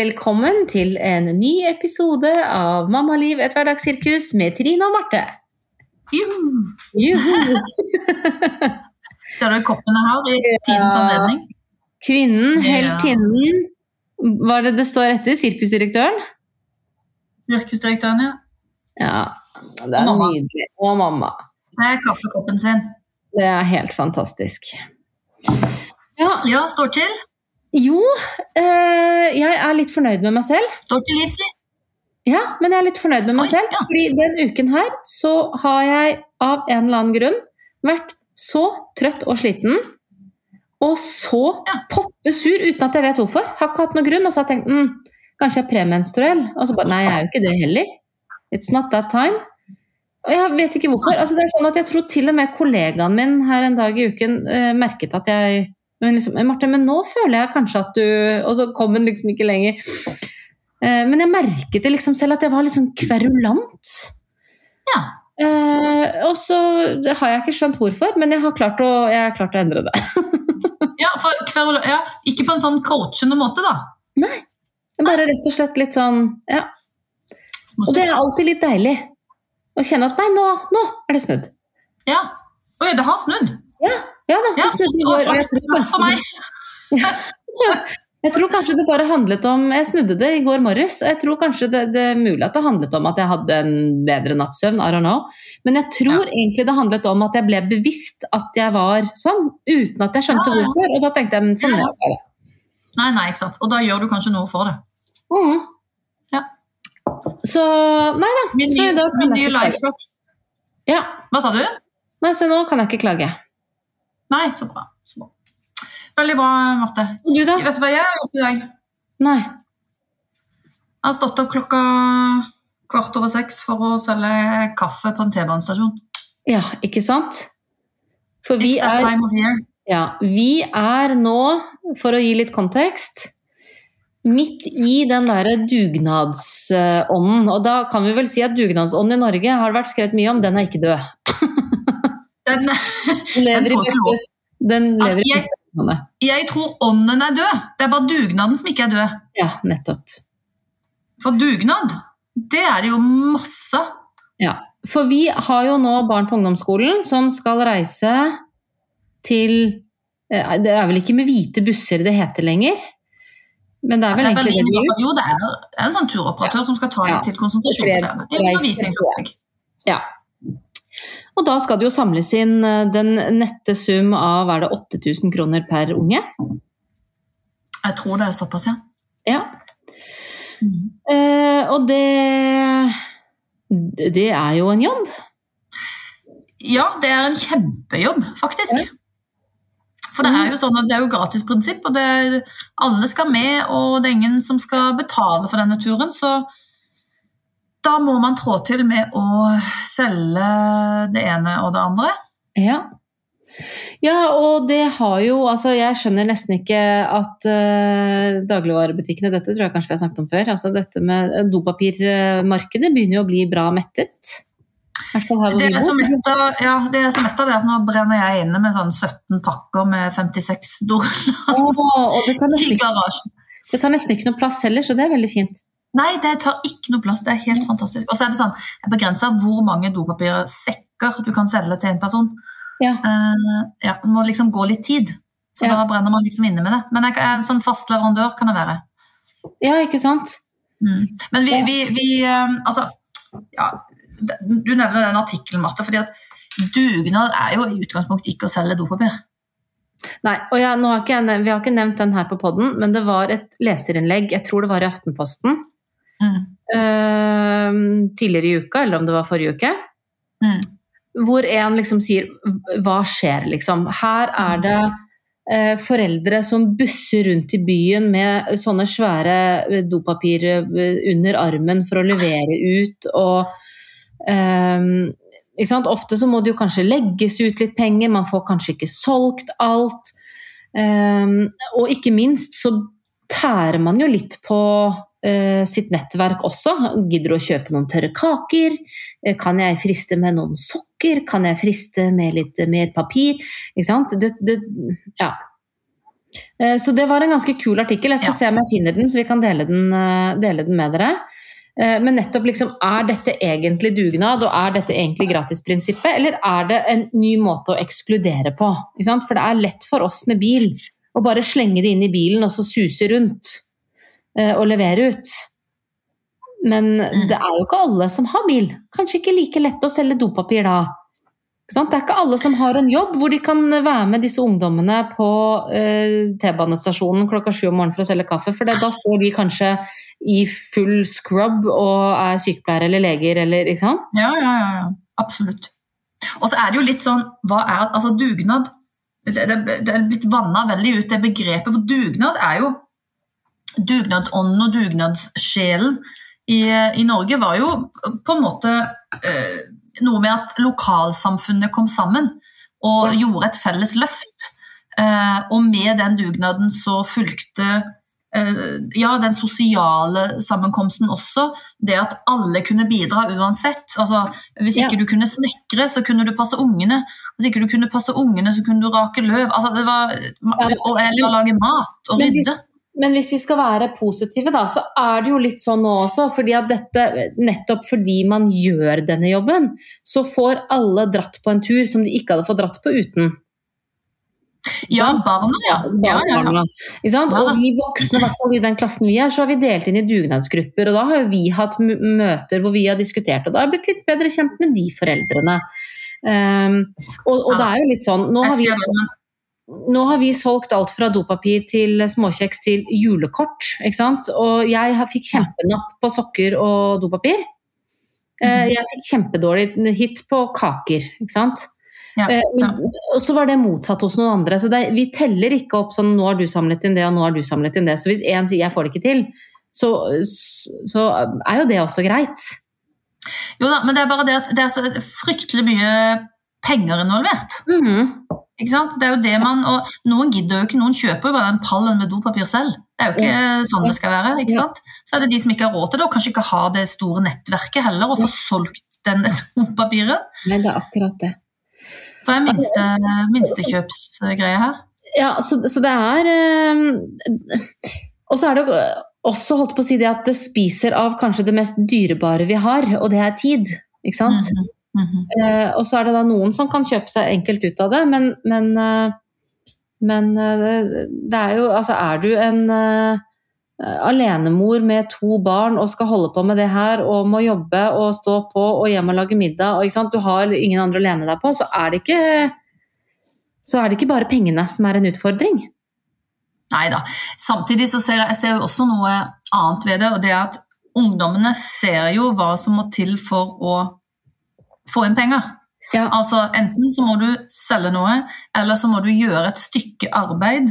Velkommen til en ny episode av Mammaliv et hverdagssirkus med Trine og Marte. Juhu. Juhu! Ser du koppen jeg har i tidens anledning? Kvinnen, heltinnen Hva er det det står etter? Sirkusdirektøren? Sirkusdirektøren, ja. Ja, det er Og mamma. nydelig. Og mamma. Det er kaffekoppen sin. Det er helt fantastisk. Ja, Ja, står til. Jo eh, Jeg er litt fornøyd med meg selv. Står til liv, si. Ja, men jeg er litt fornøyd med meg Oi, selv. ja. Fordi den uken her så har jeg av en eller annen grunn vært så trøtt og sliten. Og så Ja. potte sur uten at jeg vet hvorfor. Har ikke hatt noen grunn. Og så har jeg tenkt mm, kanskje jeg er premenstruell. Og så bare nei, jeg er jo ikke det heller. It's not that time. Og jeg vet ikke hvorfor. Altså, det er sånn at Jeg tror til og med kollegaen min her en dag i uken uh, merket at jeg men liksom, Marte, men nå føler jeg kanskje at du Og så kom hun liksom ikke lenger. Eh, men jeg merket det liksom selv at jeg var litt sånn kverulant. Ja. Eh, og så har jeg ikke skjønt hvorfor, men jeg har klart å, har klart å endre det. ja, hver, ja, ikke på en sånn coachende måte, da. Nei. Bare rett og slett litt sånn Ja. Og det er alltid litt deilig å kjenne at nei, nå, nå er det snudd. Ja. Oi, det har snudd. Ja, ja det Ja, jeg flaks tror. Jeg kanskje det bare handlet om Jeg snudde det i går morges, og jeg tror kanskje det, det er mulig at det handlet om at jeg hadde en bedre nattsøvn. I don't know. Men jeg tror egentlig det handlet om at jeg ble bevisst at jeg var sånn, uten at jeg skjønte Ja, ja. hvorfor. Og da tenkte jeg men sånn jeg være. Nei, nei, ikke sant. Og da gjør du kanskje noe for det. Mm. Ja. Så nei da. Min så nye, dag min nye life. Ja. Hva sa du? Nei, så nå kan jeg ikke klage. Nei. Så bra. Veldig bra, Marte. Og du, da? Vet du hva jeg har gjort i dag? Nei. Jeg har stått opp klokka kvart over seks for å selge kaffe på en T-banestasjon. Ja, ikke sant? For vi er, time of year. ja, vi er nå, for å gi litt kontekst, midt i den derre dugnadsånden. Og da kan vi vel si at dugnadsånden i Norge har det vært skrevet mye om, den er ikke død. Den, Den lever i beste, den Altså, lever i jeg- beste. Jeg tror ånden er død. Det er bare dugnaden som ikke er død. Ja, nettopp. For dugnad, det er det jo masse. Ja, for vi har jo nå barn på ungdomsskolen som skal reise til eh, Det er vel ikke med hvite busser det heter lenger? Men det er vel Det er egentlig egentlig det ingen- jo, det er, det er en sånn turoperatør som skal ta Ja. deg til konsentrasjonsleiren. Ja. Og da skal det jo samles inn eh, den nette sum av er det 8000 kroner per unge. Jeg tror det er såpass, ja. Ja. Mhm. Eh, og det Det er jo en jobb. Ja, det er en kjempejobb, faktisk. Ja. For det er jo sånn at det er jo gratisprinsipp, og det, alle skal med, og det er ingen som skal betale for denne turen, så da må man trå til med å selge det ene og det andre. Ja. Ja, og det har jo Altså, jeg skjønner nesten ikke at uh, dagligvarebutikkene Dette tror jeg kanskje vi har snakket om før. Altså dette med eh, dopapirmarkedet begynner jo å bli bra mettet. Det er så mett av ja, det er så mett av det at nå brenner jeg inne med sånn 17 pakker med 56 doruller oh, i garasjen. det tar nesten ikke noe plass heller, så det er veldig fint. Nei, det tar ikke noe plass. Det er helt fantastisk. Og så er det sånn, jeg begrenser hvor mange dopapirsekker du kan selge til en person. Ja. Uh, ja, det må liksom gå litt tid. Så Ja. da brenner man liksom inne med det. Men jeg, jeg, sånn fast leverandør kan det være. Ja, ikke sant? Mm. Men vi, vi, vi uh, Altså, ja, du nevner den artikkelen, Marte, fordi at dugnad er jo i utgangspunktet ikke å selge dopapir. Nei, og jeg, har ikke Vi har ikke nevnt den her på poden, men det var et leserinnlegg, jeg tror det var i Aftenposten, Mm. uh, tidligere i uka, eller om det var forrige uke. Mm. hvor en liksom sier hva skjer, liksom. Her er det eh, foreldre som busser rundt i byen med sånne svære eh, dopapir eh, under armen for å levere ut og sant? Ofte så må det jo kanskje legges ut litt penger, man får kanskje ikke solgt alt. Eh, og ikke minst så tærer man jo litt på sitt nettverk også. Gidder du å kjøpe noen tørre kaker? Eh, Kan jeg friste med noen sokker? Kan jeg friste med litt eh, mer papir? Ikke sant? Det, det, ja. Eh, så det var en ganske kul artikkel. Jeg skal Ja. se om jeg finner den, så vi kan dele den, eh, dele den med dere. Eh, Men nettopp liksom, er dette egentlig dugnad, og er dette egentlig gratisprinsippet, eller er det en ny måte å ekskludere på? For det er lett for oss med bil å bare slenge det inn i bilen og så suse rundt eh, og levere ut. Men det er jo ikke alle som har bil. Kanskje ikke like lett å selge dopapir da. Det er ikke alle som har en jobb hvor de kan være med disse ungdommene på eh, T-banestasjonen klokka sju om morgenen for å selge kaffe, for det, da står de kanskje i full scrub og er sykepleiere eller leger eller ikke sant? Ja, ja, ja, ja. absolutt. Og så er det jo litt sånn hva er, altså Dugnad Det, det, det er blitt vanna veldig ut, det begrepet. For dugnad er jo Dugnadsånden og dugnadssjelen i, i Norge var jo på en måte eh, noe med at lokalsamfunnet kom sammen og gjorde et felles løft. Eh, og med den dugnaden så fulgte eh, ja, den sosiale sammenkomsten også. Det at alle kunne bidra uansett. Altså, hvis ikke Ja. du kunne snekre, så kunne du passe ungene. Hvis ikke du kunne passe ungene, så kunne du rake løv. Altså, det var, og, eller lage mat og rydde. Men hvis vi skal være positive, da, så er det jo litt sånn nå også. fordi at dette, Nettopp fordi man gjør denne jobben, så får alle dratt på en tur som de ikke hadde fått dratt på uten. Ja, barna, ja. ja, ja, ja. Ja. Og vi voksne, i i den klassen vi er, så har vi delt inn i dugnadsgrupper. Og da har vi hatt møter hvor vi har diskutert, og da har jeg blitt litt bedre kjent med de foreldrene. Um, og, og det er jo litt sånn Nå har vi nå har vi solgt alt fra dopapir til småkjeks til julekort. ikke sant? Og jeg fikk kjempenapp på sokker og dopapir. Eh, Mhm. Jeg fikk kjempedårlig hit på kaker. ikke sant? Ja, Eh, ja. Og så var det motsatt hos noen andre. så det, Vi teller ikke opp sånn 'nå har du samlet inn det', og 'nå har du samlet inn det'. Så hvis én sier 'jeg får det ikke til', så, så er jo det også greit. Jo da, men det er bare det at det er så fryktelig mye penger involvert. Mhm. Ikke sant? Det er jo det man, og Noen gidder jo ikke, noen kjøper jo bare den pallen med dopapir selv. Det er jo ikke sånn det skal være. ikke sant? Så er det de som ikke har råd til det, og kanskje ikke har det store nettverket heller, og får solgt den dopapiren. Nei, det er akkurat det. For det er minste, minstekjøpsgreie her. Ja, så, så det er øh, Og så er det også holdt på å si det at det spiser av kanskje det mest dyrebare vi har, og det er tid. Ikke sant? Mhm. Eh, og så er det da noen som kan kjøpe seg enkelt ut av det, men, men, eh, men eh, det, det er jo Altså, er du en eh, alenemor med to barn og skal holde på med det her, og må jobbe og stå på og hjem og lage middag, og du har ingen andre å lene deg på, så er det ikke så er det ikke bare pengene som er en utfordring. Nei da. Samtidig så ser jeg, jeg ser jo også noe annet ved det, og det er at ungdommene ser jo hva som må til for å få inn penger. Ja. Altså Enten så må du selge noe, eller så må du gjøre et stykke arbeid.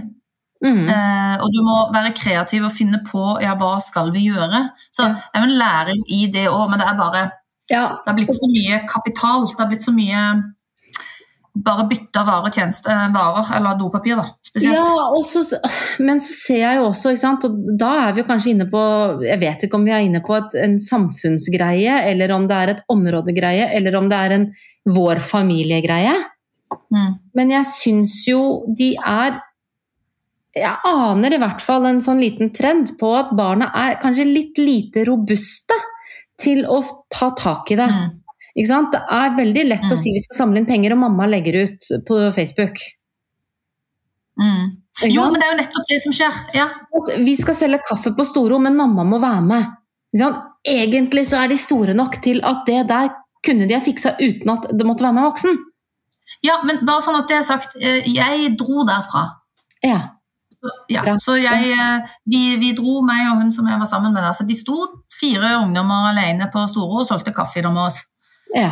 Mm. Eh, og du må være kreativ og finne på ja, hva skal vi gjøre. Så Ja. det er jo en læring i det òg, men det er bare Ja, Det har blitt så mye kapital. Det har blitt så mye bare bytte varer, tjeneste, varer eller dopapir, da, spesielt. ja så, men så ser jeg jo også, ikke sant, og da er vi kanskje inne på Jeg vet ikke om vi er inne på et, en samfunnsgreie, eller om det er et områdegreie, eller om det er en vår familiegreie. Mm. Men jeg syns jo de er Jeg aner i hvert fall en sånn liten trend på at barna er kanskje litt lite robuste til å ta tak i det. Mm. Det er veldig lett å Mm. si vi skal samle inn penger, og mamma legger ut på Facebook. Mm. Jo, men det er jo nettopp det som skjer. Ja. Vi skal selge kaffe på Storo, men mamma må være med. Egentlig så er de store nok til at det der kunne de ha fiksa uten at det måtte være med voksen. ja, men bare sånn at det er sagt, eh, jeg dro derfra. Ja. Ja, så jeg, eh, vi, vi dro, meg og hun som jeg var sammen med der, så de sto fire ungdommer alene på Storo og solgte kaffe i dem med oss. Ja.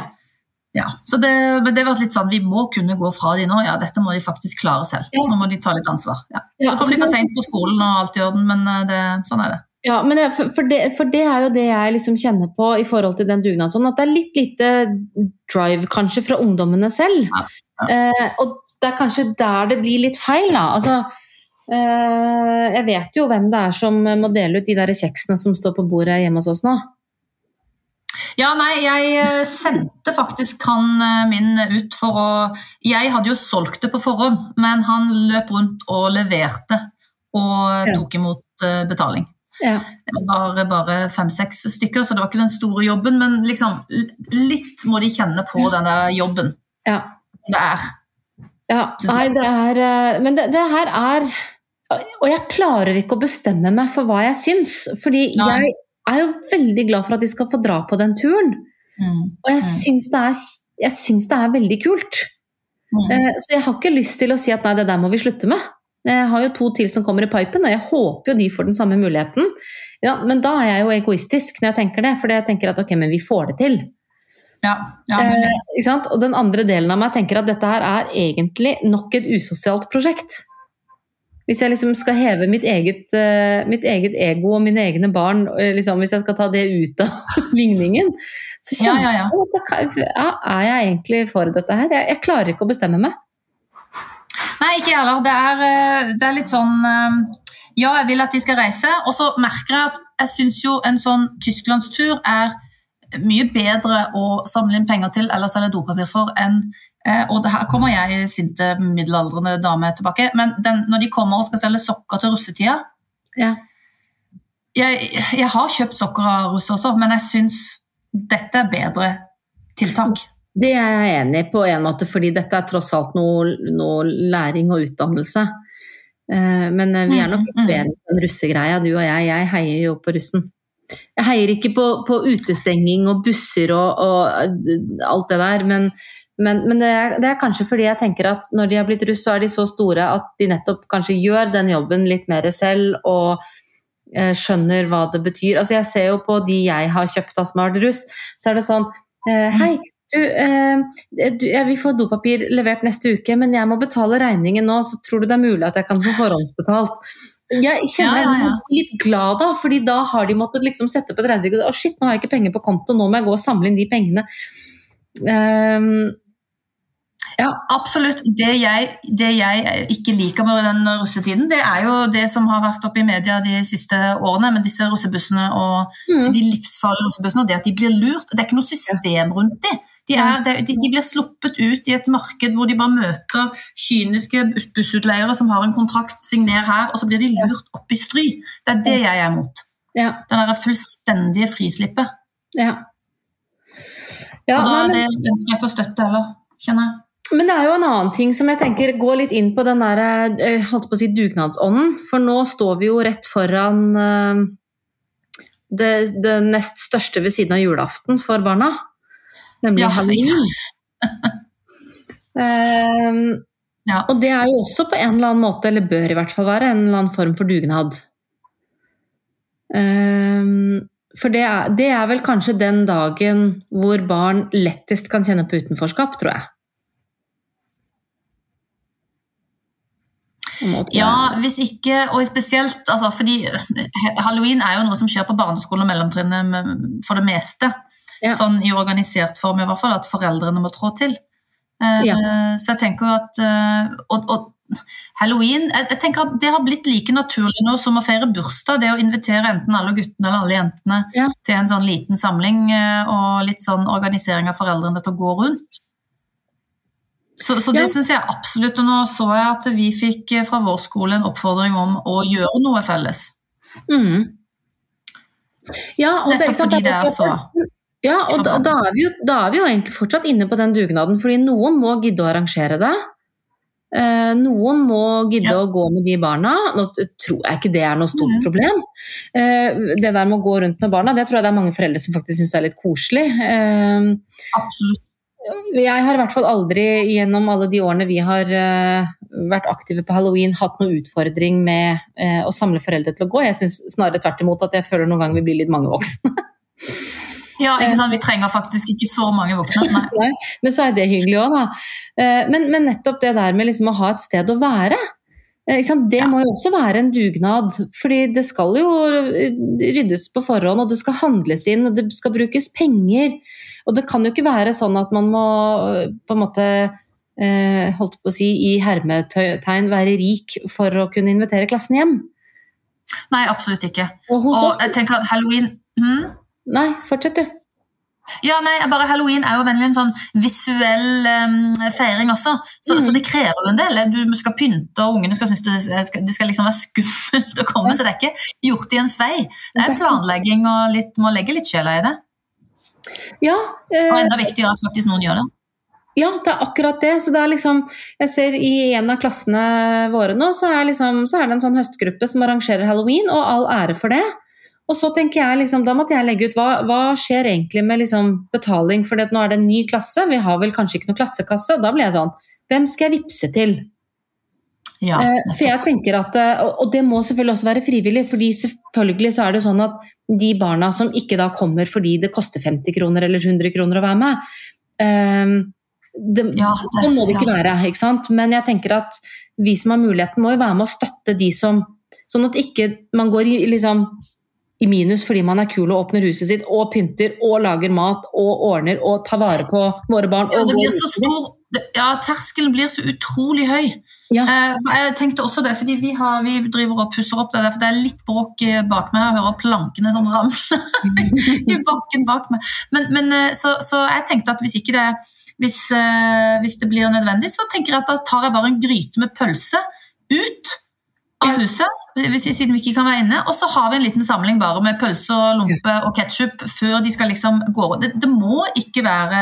Ja, så det, men det var litt sånn, Vi må kunne gå fra de nå. Ja, dette må de faktisk klare selv. Ja. Nå må de ta litt ansvar. Ja. Ja, Så kommer de for seint på skolen og alt i orden, men eh, det, sånn er det. Ja, men det, for, det, for det er jo det jeg liksom kjenner på i forhold til den dugnaden. Sånn, at det er litt lite drive kanskje fra ungdommene selv. Ja, Eh, og det er kanskje der det blir litt feil, da. Altså, eh, jeg vet jo hvem det er som må dele ut de der kjeksene som står på bordet hjemme hos oss nå. Ja, nei, jeg eh, sendte faktisk han eh, min ut for å Jeg hadde jo solgt det på forhånd, men han løp rundt og leverte og tok imot eh, betaling. Ja. Det var bare fem-seks stykker, så det var ikke den store jobben, men liksom litt må de kjenne på denne jobben ja. det er. Ja, nei, det er Men det, det, her er Og jeg klarer ikke å bestemme meg for hva jeg syns. Fordi nei. jeg er jo veldig glad for at de skal få dra på den turen. Mm. Og jeg mm. syns det, det, er veldig kult. Mm. Eh, så jeg har ikke lyst til å si at nei, det der må vi slutte med. Jeg har jo to til som kommer i pipen, og jeg håper jo de får den samme muligheten. Ja, men da er jeg jo egoistisk når jeg tenker det, for jeg tenker at ok, men vi får det til. Ja, ja, eh, og den andre delen av meg tenker at dette her er egentlig nok et usosialt prosjekt. Hvis jeg liksom skal heve mitt eget, uh, mitt eget ego og mine egne barn, uh, liksom, hvis jeg skal ta det ut av ligningen, så kjenner ja, ja, jeg at er jeg egentlig for dette her? Jeg, jeg, klarer ikke å bestemme meg. Nei, ikke jeg heller. Det er, eh, det er litt sånn Ja, jeg vil at de skal reise, og så merker jeg at jeg syns jo en sånn tysklandstur er mye bedre å samle inn penger til eller selge dopapir for enn Eh, og det her kommer jeg, sinte middelaldrende dame, tilbake. Men den, når de kommer og skal selge sokker til russetida ja. jeg, jeg, har kjøpt sokker av russ også, men jeg syns dette er bedre tiltak. Det er jeg enig i på en måte, fordi dette er tross alt noe, noe læring og utdannelse. Eh, men eh, vi er nok mm, mm. uenige på den russegreia, du og jeg. Jeg heier jo på russen. Jeg heier ikke på, på utestenging og busser og, og alt det der, men, men, men det, er, det, er, kanskje fordi jeg tenker at når de har blitt russ, så er de så store at de nettopp kanskje gjør den jobben litt mer selv og eh, skjønner hva det betyr. Altså Jeg ser jo på de jeg har kjøpt av Smart Russ, så er det sånn eh, Hei, du, eh, du, jeg vil få dopapir levert neste uke, men jeg må betale regningen nå, så tror du det er mulig at jeg kan få forhåndsbetalt? Jeg kjenner ja, ja, ja. litt glad da, fordi da har de måttet liksom sette på et regnestykke. Å, shit, nå har jeg ikke penger på konto, nå må jeg gå og samle inn de pengene. Um, ja, absolutt. Det jeg, det jeg, ikke liker med den russetiden, det er jo det som har vært oppe i media de siste årene med disse russebussene og mm. de livsfarlige russebussene, og det at de blir lurt. Det er ikke noe system rundt dem. De, er, de, de, blir sluppet ut i et marked hvor de bare møter kyniske bussutleiere som har en kontrakt, signer her, og så blir de lurt opp i stry. Det er det jeg er imot. Ja. Den derre fullstendige frislippet. Ja. ja og da er det ønsker jeg ikke å støtte heller, kjenner jeg. Men det er jo en annen ting som jeg tenker går litt inn på den der, eh, holdt på å si dugnadsånden. For nå står vi jo rett foran eh, det, det nest største ved siden av julaften for barna. Nemlig ja, halloween. um, ja. Og det er jo også på en eller annen måte, eller bør i hvert fall være, en eller annen form for dugnad. Um, for det er, det er vel kanskje den dagen hvor barn lettest kan kjenne på utenforskap, tror jeg. Ja, hvis ikke, og spesielt altså, fordi Halloween er jo noe som skjer på barneskolen og mellomtrinnet for det meste. Ja. Sånn i organisert form, i hvert fall, at foreldrene må trå til. Eh, ja. Så jeg tenker jo at eh, og, og, Halloween jeg, jeg, tenker at Det har blitt like naturlig nå som å feire bursdag. Det å invitere enten alle guttene eller alle jentene ja. til en sånn liten samling eh, og litt sånn organisering av foreldrene til å gå rundt. Så, så det ja. syns jeg absolutt. Og nå så jeg at vi fikk eh, fra vår skole en oppfordring om å gjøre noe felles. Mm. Ja, Nettopp fordi det er så Ja, og da, da, er jo, da, er vi jo, egentlig fortsatt inne på den dugnaden, fordi noen må gidde å arrangere det. Eh, noen må gidde ja. å gå med de barna. Nå tror jeg ikke det er noe stort mm. problem. Eh, det der med å gå rundt med barna, det tror jeg det er mange foreldre som faktisk syns er litt koselig. Eh, Absolutt. Jeg har i hvert fall aldri gjennom alle de årene vi har uh, vært aktive på halloween, hatt noen utfordring med uh, å samle foreldre til å gå. Jeg syns snarere tvert imot at jeg føler noen ganger vi blir litt mange voksne. ja, ikke sant? vi trenger faktisk ikke så mange voksne. Nei. Nei men så er det hyggelig òg, da. Uh, men, men, nettopp det der med liksom å ha et sted å være. Det må jo også være en dugnad, fordi det skal jo ryddes på forhånd, og det skal handles inn, og det skal brukes penger. Og det kan jo ikke være sånn at man må på en måte eh, holdt på å si i hermetegn være rik for å kunne invitere klassen hjem. Nei, absolutt ikke. Og, og jeg tenker at halloween hmm? Nei, fortsett du. Ja, nei, bare Halloween er jo vennlig en sånn visuell um, feiring også, så, Mm. så det krever jo en del. Du skal pynte, og ungene skal synes det det skal liksom være skummelt å komme, så det er ikke gjort i en fei. Det er planlegging og litt, må legge litt sjela i det. Ja, eh, Og enda viktigere at faktisk noen gjør det. Ja, det er akkurat det. Så det er liksom Jeg ser i en av klassene våre nå, så er, liksom, så er det en sånn høstgruppe som arrangerer halloween, og all ære for det. Og så tenker jeg liksom, Da måtte jeg legge ut hva, hva skjer egentlig med liksom betaling, for nå er det en ny klasse, vi har vel kanskje ikke noe klassekasse. Da blir jeg sånn Hvem skal jeg vippse til? Ja, Eh, for jeg tenker at, eh, og- det må selvfølgelig også være frivillig, fordi selvfølgelig så er det sånn at de barna som ikke da kommer fordi det koster 50 kroner eller 100 kroner å være med, eh, det, Ja, sånn må det ikke ja. være. ikke sant? Men jeg tenker at vi som har muligheten, må jo være med å støtte de som Sånn at ikke man går i, liksom, i minus fordi man er kul og åpner huset sitt og pynter og lager mat og ordner og tar vare på våre barn. Ja, det blir så stor det- Ja, terskelen blir så utrolig høy. Ja. Eh, for jeg tenkte også det, fordi vi, har, vi driver og pusser opp det, derfor det er litt bråk eh, bak meg. Jeg hører plankene som ramler i bakken bak meg. Men, men eh, så, så jeg tenkte at hvis det hvis, hvis det blir nødvendig, så tenker jeg at da tar jeg bare en gryte med pølse ut av huset, hvis, siden vi ikke kan være inne, og så har vi en liten samling bare med pølse og lompe og ketsjup før de skal liksom gå. Det, det må ikke være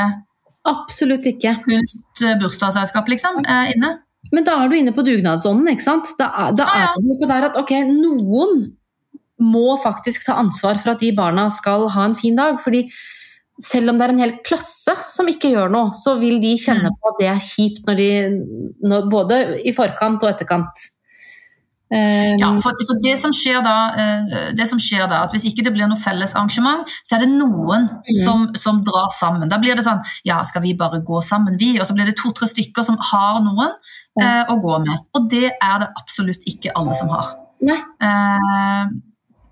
Absolutt ikke. fullt bursdagsselskap liksom, inne. Men da er du inne på dugnadsånden, ikke sant? Da da ah, ja. er du på der at ok, noen må faktisk ta ansvar for at de barna skal ha en fin dag. fordi selv om det er en hel klasse som ikke gjør noe, så vil de kjenne Mm. på at det er kjipt når de, når, både i forkant og etterkant. Ja, for, for det, som skjer da, eh, det som skjer da, at hvis ikke det blir noe felles arrangement, så er det noen som, som drar sammen. Da blir det sånn Ja, skal vi bare gå sammen, vi? Og så blir det to-tre stykker som har noen eh, å gå med. Og det er det absolutt ikke alle som har. Eh,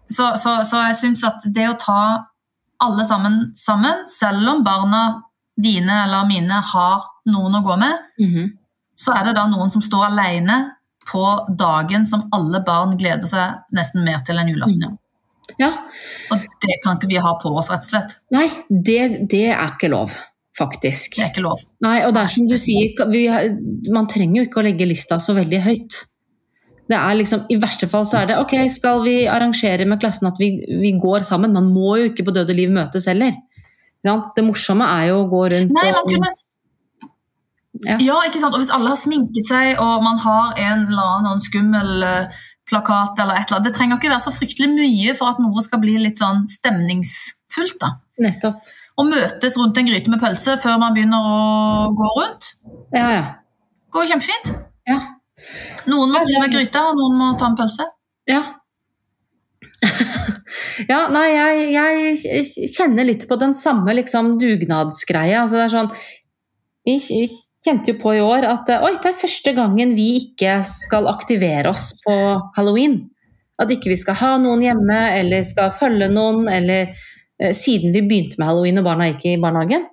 så, så, så jeg syns at det å ta alle sammen sammen, selv om barna dine eller mine har noen å gå med, mm. så er det da noen som står alene på dagen som alle barn gleder seg nesten mer til enn julaften. Ja. Ja. Og det kan ikke vi ha på oss, rett og slett. Nei, det, det er ikke lov, faktisk. Det er ikke lov. Nei, og det er som du sier, vi, man trenger jo ikke å legge lista så veldig høyt. Det er liksom, I verste fall så er det ok, skal vi arrangere med klassen at vi, vi går sammen. Man må jo ikke på død og liv møtes heller. Sant? Det morsomme er jo å gå rundt Nei, man kunne... Ja. Ja, ikke sant? Og hvis alle har sminket seg, og man har en eller annen skummel eh, plakat eller et eller annet Det trenger ikke være så fryktelig mye for at noe skal bli litt sånn stemningsfullt. da. Nettopp. Og møtes rundt en gryte med pølse før man begynner å gå rundt, Ja, ja. går kjempefint. Ja. Noen må stille med gryta, og noen må ta en pølse. Ja. ja, nei, jeg, jeg kjenner litt på den samme liksom, dugnadsgreia. Altså, det er sånn Vi vi kjente jo på i år at eh, oi, det er første gangen vi ikke skal aktivere oss på halloween. At ikke vi skal ha noen hjemme eller skal følge noen, eller eh, siden vi begynte med halloween og barna gikk i barnehagen.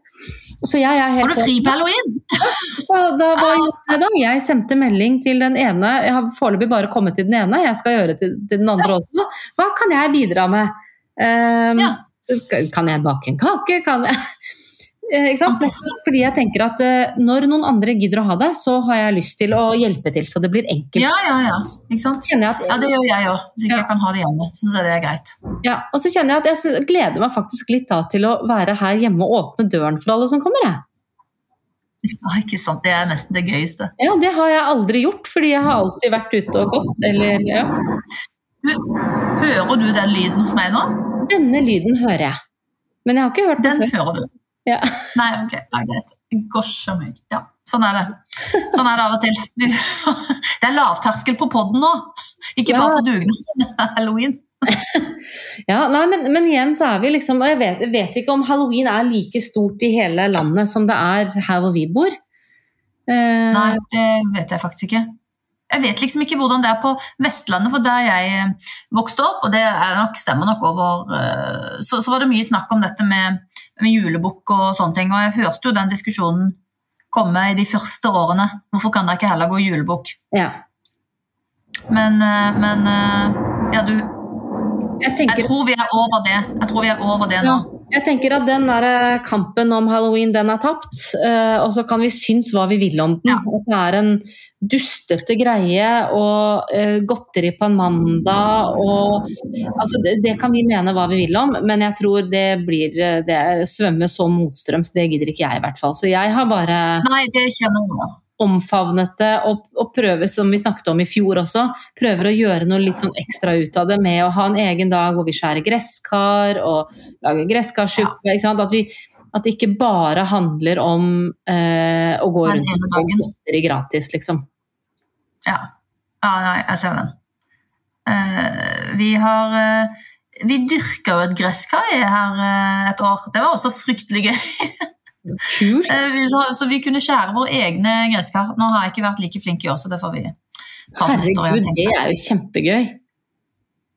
Så jeg helt Har du fri på halloween? da, da, var jeg da? Jeg sendte melding til den ene. Jeg har foreløpig bare kommet til den ene, jeg skal gjøre til, til den andre også. Hva kan jeg bidra med? Um, Ja. Kan jeg bake en kake? Kan jeg Eh, ikke sant? Fantastisk. Fordi jeg tenker at eh, når noen andre gidder å ha det, så har jeg lyst til å hjelpe til så det blir enkelt. Ja, ja, ja. Ikke sant? Jeg at, Ja, det gjør jeg òg. Hvis ikke Ja. jeg kan ha det hjemme. Så det er greit. ja, og så kjenner jeg at jeg gleder meg faktisk litt da til å være her hjemme og åpne døren for alle som kommer. Jeg. Ja, ikke sant? Det er nesten det gøyeste. Ja, det har jeg aldri gjort, fordi jeg har alltid vært ute og gått. Eller, ja. Hører du den lyden hos meg nå? Denne lyden hører jeg. Men jeg har ikke hørt den Den før. hører du. Ja. Nei, ok, det er greit. Gosja meg. Ja, sånn er det. Sånn er det av og til. Det er lavterskel på podden nå. Ikke bare Ja. på dugnad. Halloween. Ja, nei, men, men igjen så er vi liksom Og jeg vet, jeg vet ikke om halloween er like stort i hele landet som det er her hvor vi bor. Uh, Nei, det vet jeg faktisk ikke. Jeg vet liksom ikke hvordan det er på Vestlandet, for der jeg eh, vokste opp, og det er nok, stemmer nok over eh, så, så var det mye snakk om dette med, med julebukk og sånne ting, og jeg hørte jo den diskusjonen komme i de første årene. Hvorfor kan dere ikke heller gå julebukk? ja. Men, eh, men ja, du Jeg Jeg tror vi er over det. Jeg tror vi er over det nå. Jeg tenker at den der eh, kampen om halloween, den er tapt. eh, og så kan vi synes hva vi vil om den. At det er en dustete greie og eh, godteri på en mandag og Altså, det, det kan vi mene hva vi vil om, men jeg tror det blir det svømme så motstrøms, det gidder ikke jeg i hvert fall. Så jeg har bare Nei, det kjenner jeg. Omfavnet det og, og prøver, som vi snakket om i fjor også, prøver å gjøre noe litt sånn ekstra ut av det med å ha en egen dag hvor vi skjærer gresskar og lager gresskarsuppe. Ja. At, vi, at det ikke bare handler om eh, å gå rundt og godteri gratis, liksom. Ja. ja, nei, jeg ser den. Uh, vi har uh, Vi dyrka jo et gresskar her uh, et år. Det var også fryktelig gøy. Kult. Eh, så, så vi kunne skjære våre egne gresskar. Nå har jeg ikke vært like flink i år, så det får vi ta neste år. Herregud, det er jo kjempegøy.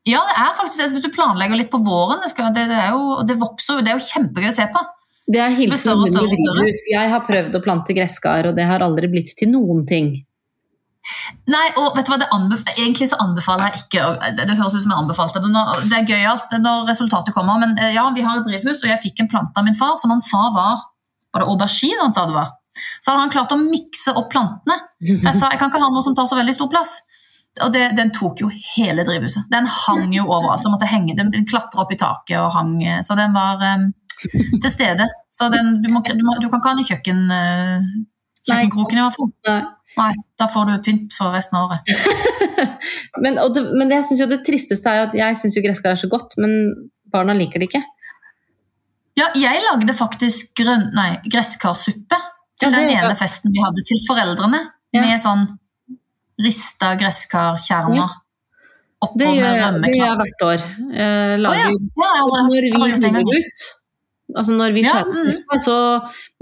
Ja, det er faktisk det. Hvis du planlegger litt på våren, det, skal, det, det, er jo, det vokser. Det er jo kjempegøy å se på. Det er hilsen drivhus. Jeg har prøvd å plante gresskar, og det har aldri blitt til noen ting. Nei, og vet du hva, det anbef Egentlig så anbefaler jeg ikke Det, høres ut som jeg anbefalte det. Det er gøyalt når resultatet kommer, men eh, ja, vi har et drivhus, og jeg fikk en plante av min far som han sa var Var det aubergine han sa det var? Så hadde han klart å mikse opp plantene. For Jeg sa jeg kan ikke ha noe som tar så veldig stor plass. Og det, Den tok jo hele drivhuset. Den hang jo overalt. så måtte henge, Den, den klatra opp i taket og hang Så den var um, til stede. Så den, du, må, du, må, du kan ikke ha den i kjøkken, uh, kjøkkenkroken i hvert fall. Nei. Nei, da får du pynt for resten av året. Men, det, men det, jeg synes jo det tristeste er jo at jeg syns jo gresskar er så godt, men barna liker det ikke. Ja, jeg lagde faktisk grønn, nei, gresskarsuppe til Ja, den ene ja. festen vi hadde til foreldrene. Ja. Med sånn rista gresskarkjerner oppå Det med gjør, det gjør jeg hvert år. Eh, lager, jeg når vi hiver ut, altså når vi skjærer mm. så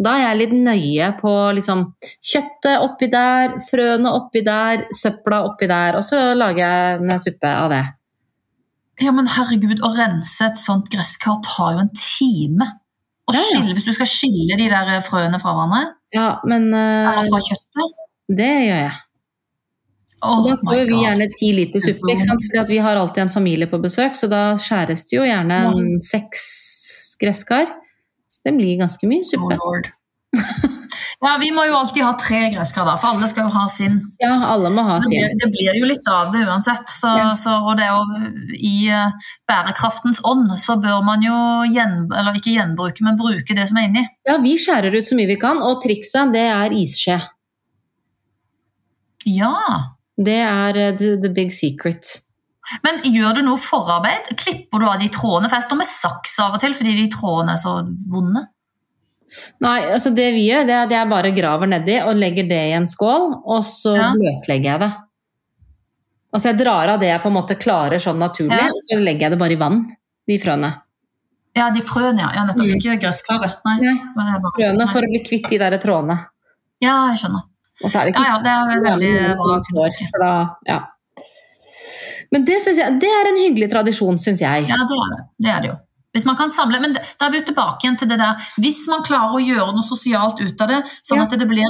da er jeg litt nøye på liksom kjøttet oppi der, frøene oppi der, søpla oppi der, og så lager jeg en suppe av det. Ja, men herregud, å rense et sånt gresskar tar jo en time. Å Ja, ja. skille, hvis du skal skille de der frøene fra hverandre, Ja, men uh, eller fra kjøttet det gjør jeg. Oh da får vi gjerne ti liter suppe? Fordi vi har alltid en familie på besøk, så da skjæres det jo gjerne seks gresskar. Så det blir ganske mye Oh, suppe. Lord. Ja, vi må jo alltid ha tre gresskar, da, for alle skal jo ha sin. Ja, alle må ha det, sin. blir, det blir jo litt av det uansett. Så, Ja. så, og det jo i eh, bærekraftens ånd så bør man jo gjen, eller ikke gjenbruke, men bruke det som er inni. Ja, vi skjærer ut så mye vi kan, og trikset det er isskje. Ja. Det er eh, the, the big secret. Men gjør du noe forarbeid? Klipper du av de trådene? For jeg står med saks av og til fordi de trådene er så vonde. Nei, altså det vi gjør, det er at jeg bare graver nedi og legger det i en skål, og så Ja. bløtlegger jeg det. Altså jeg drar av det jeg på en måte klarer sånn naturlig, Ja. og så legger jeg det bare i vann, de frøene. Ja, de frøene, ja. ja nettopp. Mm. Ikke gresskaret. Nei. Nei, bare- frøene for å bli kvitt de der trådene. Ja, jeg skjønner. Og så er det Ja, ikke ja, det er veldig bra. som for da, ja. Men det, synes jeg, det er en hyggelig tradisjon, syns jeg. Ja, det er det. Det er det jo. Hvis man kan samle, men da er vi tilbake igjen til det der Hvis man klarer å gjøre noe sosialt ut av det, sånn Ja. at det blir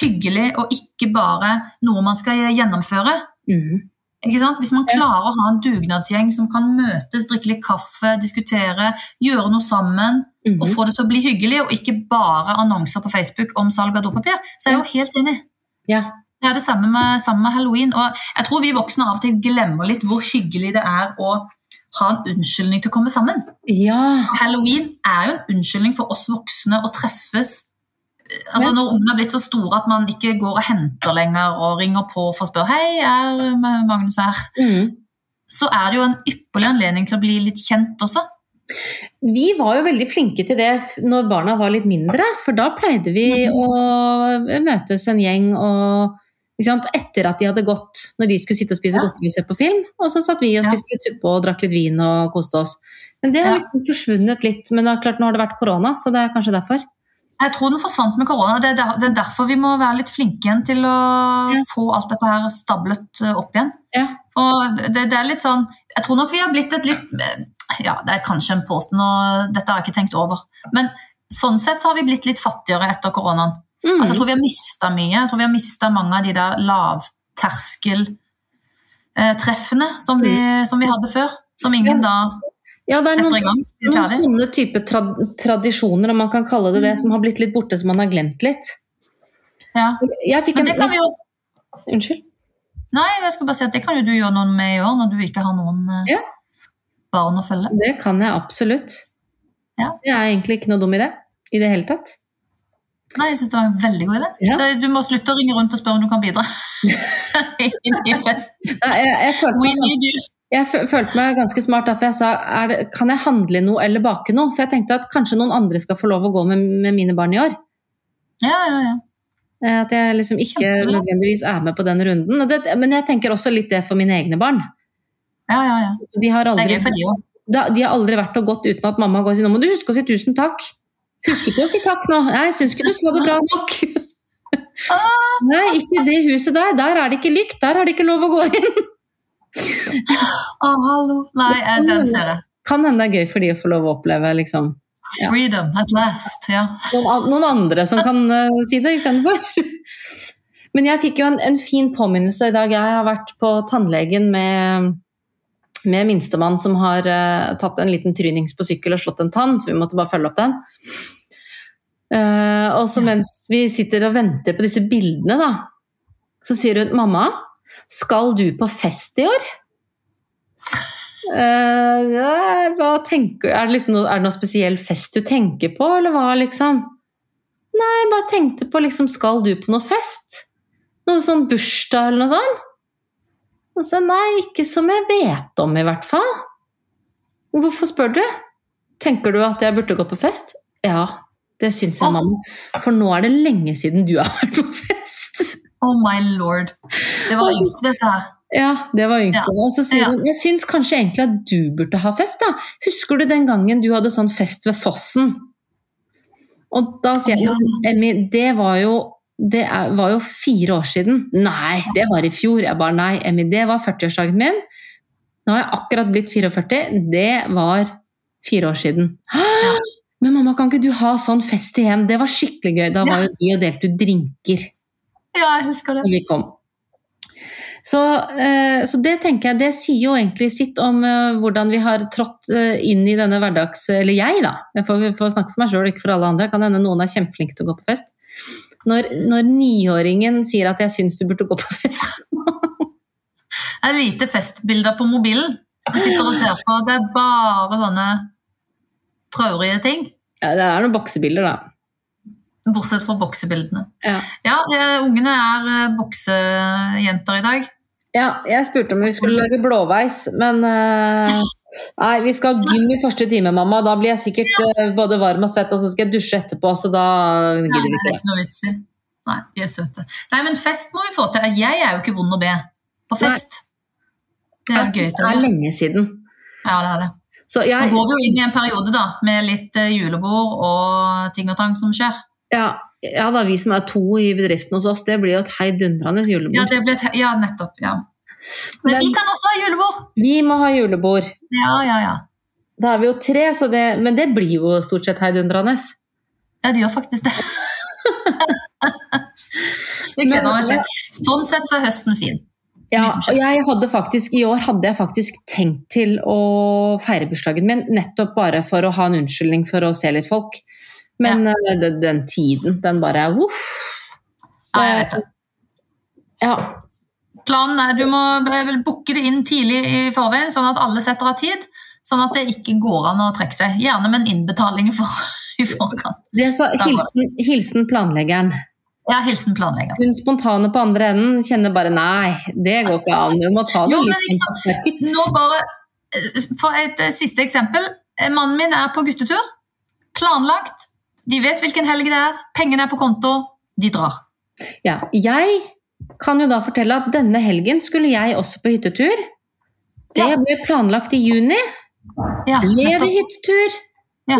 hyggelig og ikke bare noe man skal gjennomføre Mm. Hvis man klarer å ha en dugnadsgjeng som kan møtes, drikke litt kaffe, diskutere, gjøre noe sammen mm. og få det til å bli hyggelig, og ikke bare annonser på Facebook om salg av dopapir, så er jeg jo helt enig. Ja. Det er det samme med, samme med halloween. Og jeg tror vi voksne av og til glemmer litt hvor hyggelig det er å ha en unnskyldning til å komme sammen. ja. Halloween er jo en unnskyldning for oss voksne å treffes. Altså. Når ungene er blitt så store at man ikke går og henter lenger og ringer på for å spørre Hei, er Magnus her? mm. Så er det jo en ypperlig anledning til å bli litt kjent også. Vi var jo veldig flinke til det når barna var litt mindre, for da pleide vi Mhm. å møtes en gjeng og etter at de hadde gått, når de skulle sitte og spise Ja. godteri og se på film, og så satt vi og spiste litt suppe og drakk litt vin og koste oss. Men det har liksom forsvunnet litt, men det er klart nå har det vært korona, så det er kanskje derfor. Jeg tror den forsvant med korona. Er, det er derfor vi må være litt flinke igjen til å Ja. få alt dette her stablet eh, opp igjen. Ja. Og det, det er litt sånn Jeg tror nok vi har blitt et litt eh, Ja, det er kanskje en påstand, og dette har jeg ikke tenkt over. Men sånn sett så har vi blitt litt fattigere etter koronaen. Mm. Altså, jeg tror vi har mista mye. Jeg tror vi har mista mange av de der lavterskeltreffene som, vi- som vi hadde før. Som ingen da Ja, det er noen, i noen sånne type tra tradisjoner, om man kan kalle det det, som har blitt litt borte, som man har glemt litt. Ja. Men en det kan vi jo Unnskyld? Nei, jeg skulle bare si at det kan jo du gjøre noe med i år, når du ikke har noen eh, Ja. barn å følge. Det kan jeg absolutt. Ja. Det er egentlig ikke noe dum idé i det hele tatt. Nei, jeg synes det var en veldig god idé. Ja. Så du må slutte å ringe rundt og spørre om du kan bidra. Nei, jeg, jeg, følte meg, jeg følte meg ganske smart da, for jeg sa er det, kan jeg handle noe eller bake noe? For jeg tenkte at kanskje noen andre skal få lov å gå med, med mine barn i år. Ja, ja, ja. Eh, At jeg liksom ikke Kjempebra. nødvendigvis er med på den runden. Det, men jeg tenker også litt det for mine egne barn. ja, ja, ja. De har Det er gøy for de òg. de har aldri vært og gått uten at mamma går og sier nå må du huske å si tusen takk. Husket du ikke takk nå? Jeg syns ikke du sa det bra nok. Ah. Nei, ikke det huset der. Der er det ikke lykt. Der har det ikke lov å gå inn. Å, hallo. Nei, eh, den ser jeg. Kan hende det er gøy for de å få lov å oppleve liksom, Ja. Freedom at last. Ja. noen andre som kan uh, si det istedenfor. Men jeg fikk jo en, en fin påminnelse i dag. Jeg har vært på tannlegen med, med minstemann som har uh, tatt en liten trynings på sykkel og slått en tann, så vi måtte bare følge opp den. Uh, og så mens vi sitter og venter på disse bildene, da, så sier hun 'mamma, skal du på fest i år'? Uh, hva tenker, er, det liksom noe, er det noe spesiell fest du tenker på, eller hva, liksom? Nei, jeg bare tenkte på liksom, skal du på noe fest? Noe sånn bursdag eller noe sånt? Og så nei, ikke som jeg vet om i hvert fall. Hvorfor spør du? Tenker du at jeg burde gå på fest? Ja, det syns jeg, mamma. For nå er det lenge siden du har vært på fest. Oh my lord. Det var yngst, dette her. Ja, det var yngste. Ja. Og så sier Ja. hun jeg syns kanskje egentlig at du burde ha fest, da. Husker du den gangen du hadde sånn fest ved fossen? Og da sier jeg Emmy, det var jo det er, var jo fire år siden. Nei, det var i fjor. Jeg bare nei, Emmy, det var 40-årsdagen min. Nå har jeg akkurat blitt 44. Det var fire år siden. Men mamma, kan ikke du ha sånn fest igjen? Det var skikkelig gøy. Da var jo de og delte ut drinker Ja, jeg husker det. når vi kom. Så, eh, så det tenker jeg, det sier jo egentlig sitt om eh, hvordan vi har trådt eh, inn i denne hverdags... Eller jeg, da. Jeg får, får snakke for meg sjøl, ikke for alle andre. Kan hende noen er kjempeflinke til å gå på fest. Når, når niåringen sier at 'jeg syns du burde gå på fest'. Det er lite festbilder på mobilen. Jeg sitter og ser på. Det er bare sånne traurige ting. Ja, det er noen boksebilder, da. Bortsett fra boksebildene. Ja. Ja, eh, ungene er eh, boksejenter i dag. ja, jeg spurte om vi skulle lage blåveis, men eh, Nei, vi skal ha gym i første time, mamma. Da blir jeg sikkert ja. både varm og svett, og så skal jeg dusje etterpå, så da Nei, gidder vi det ikke er det. ikke noe vits i. Nei, de er søte. Nei, men fest må vi få til. Jeg er jo ikke vond å be på fest. Det er gøy. Det er lenge siden. Ja, det er det. Så Nå går vi jo inn i en periode da, med litt eh, julebord og ting og tang som skjer. ja, ja da, vi som er to i bedriften hos oss, det blir jo et heidundrende julebord. Ja, det ble ja nettopp. ja. Men Men- vi kan også ha julebord! Vi må ha julebord. Ja, ja, ja. Da er vi jo tre, så det, men det blir jo stort sett heidundrende. Ja, det gjør faktisk det. det Men-. Sånn sett så er høsten fin. Ja, og jeg hadde faktisk, I år hadde jeg faktisk tenkt til å feire bursdagen min, nettopp bare for å ha en unnskyldning for å se litt folk. Men ja. den, den tiden, den bare voff. Ja, jeg vet det. Ja, Planen er du må booke det inn tidlig i forveien, sånn at alle setter av tid. Sånn at det ikke går an å trekke seg. Gjerne med en innbetaling for, i forkant. det sa, hilsen, hilsen planleggeren. Ja, hilsen planlegger. Hun spontane på andre enden kjenner bare nei, det går ikke an. Du må ta det Jo, men litt sånn. Nå bare, eh, For et eh, siste eksempel. Eh, Mannen min er på guttetur. Planlagt. De vet hvilken helg det er. Pengene er på konto. De drar. Ja, jeg kan jo da fortelle at denne helgen skulle jeg også på hyttetur. Det Ja. ble planlagt i juni. Ja, Ble det hyttetur? Ja.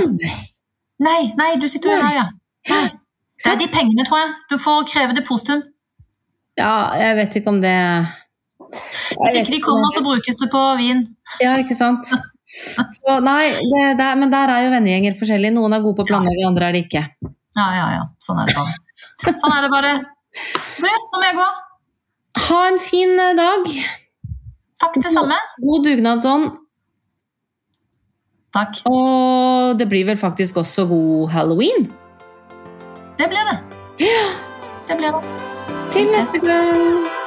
Nei. Nei, du sitter jo her, ja. Nei. Det er de pengene, tror jeg. Du får kreve depositum. Ja, jeg vet ikke om det Hvis ikke de kommer, så brukes det på vin. Ja, ikke sant? Så nei, det, det, men der er jo vennegjenger forskjellige. Noen er gode på å planlegge, andre er det ikke. Ja, ja, ja. Sånn er det bare. Sånn er det bare. Du, nå må jeg gå. Ha en fin eh, dag. Takk det samme. God dugnadsånd. Takk. Og det blir vel faktisk også god halloween. Det blir det. Ja, Det blir det. til neste gang.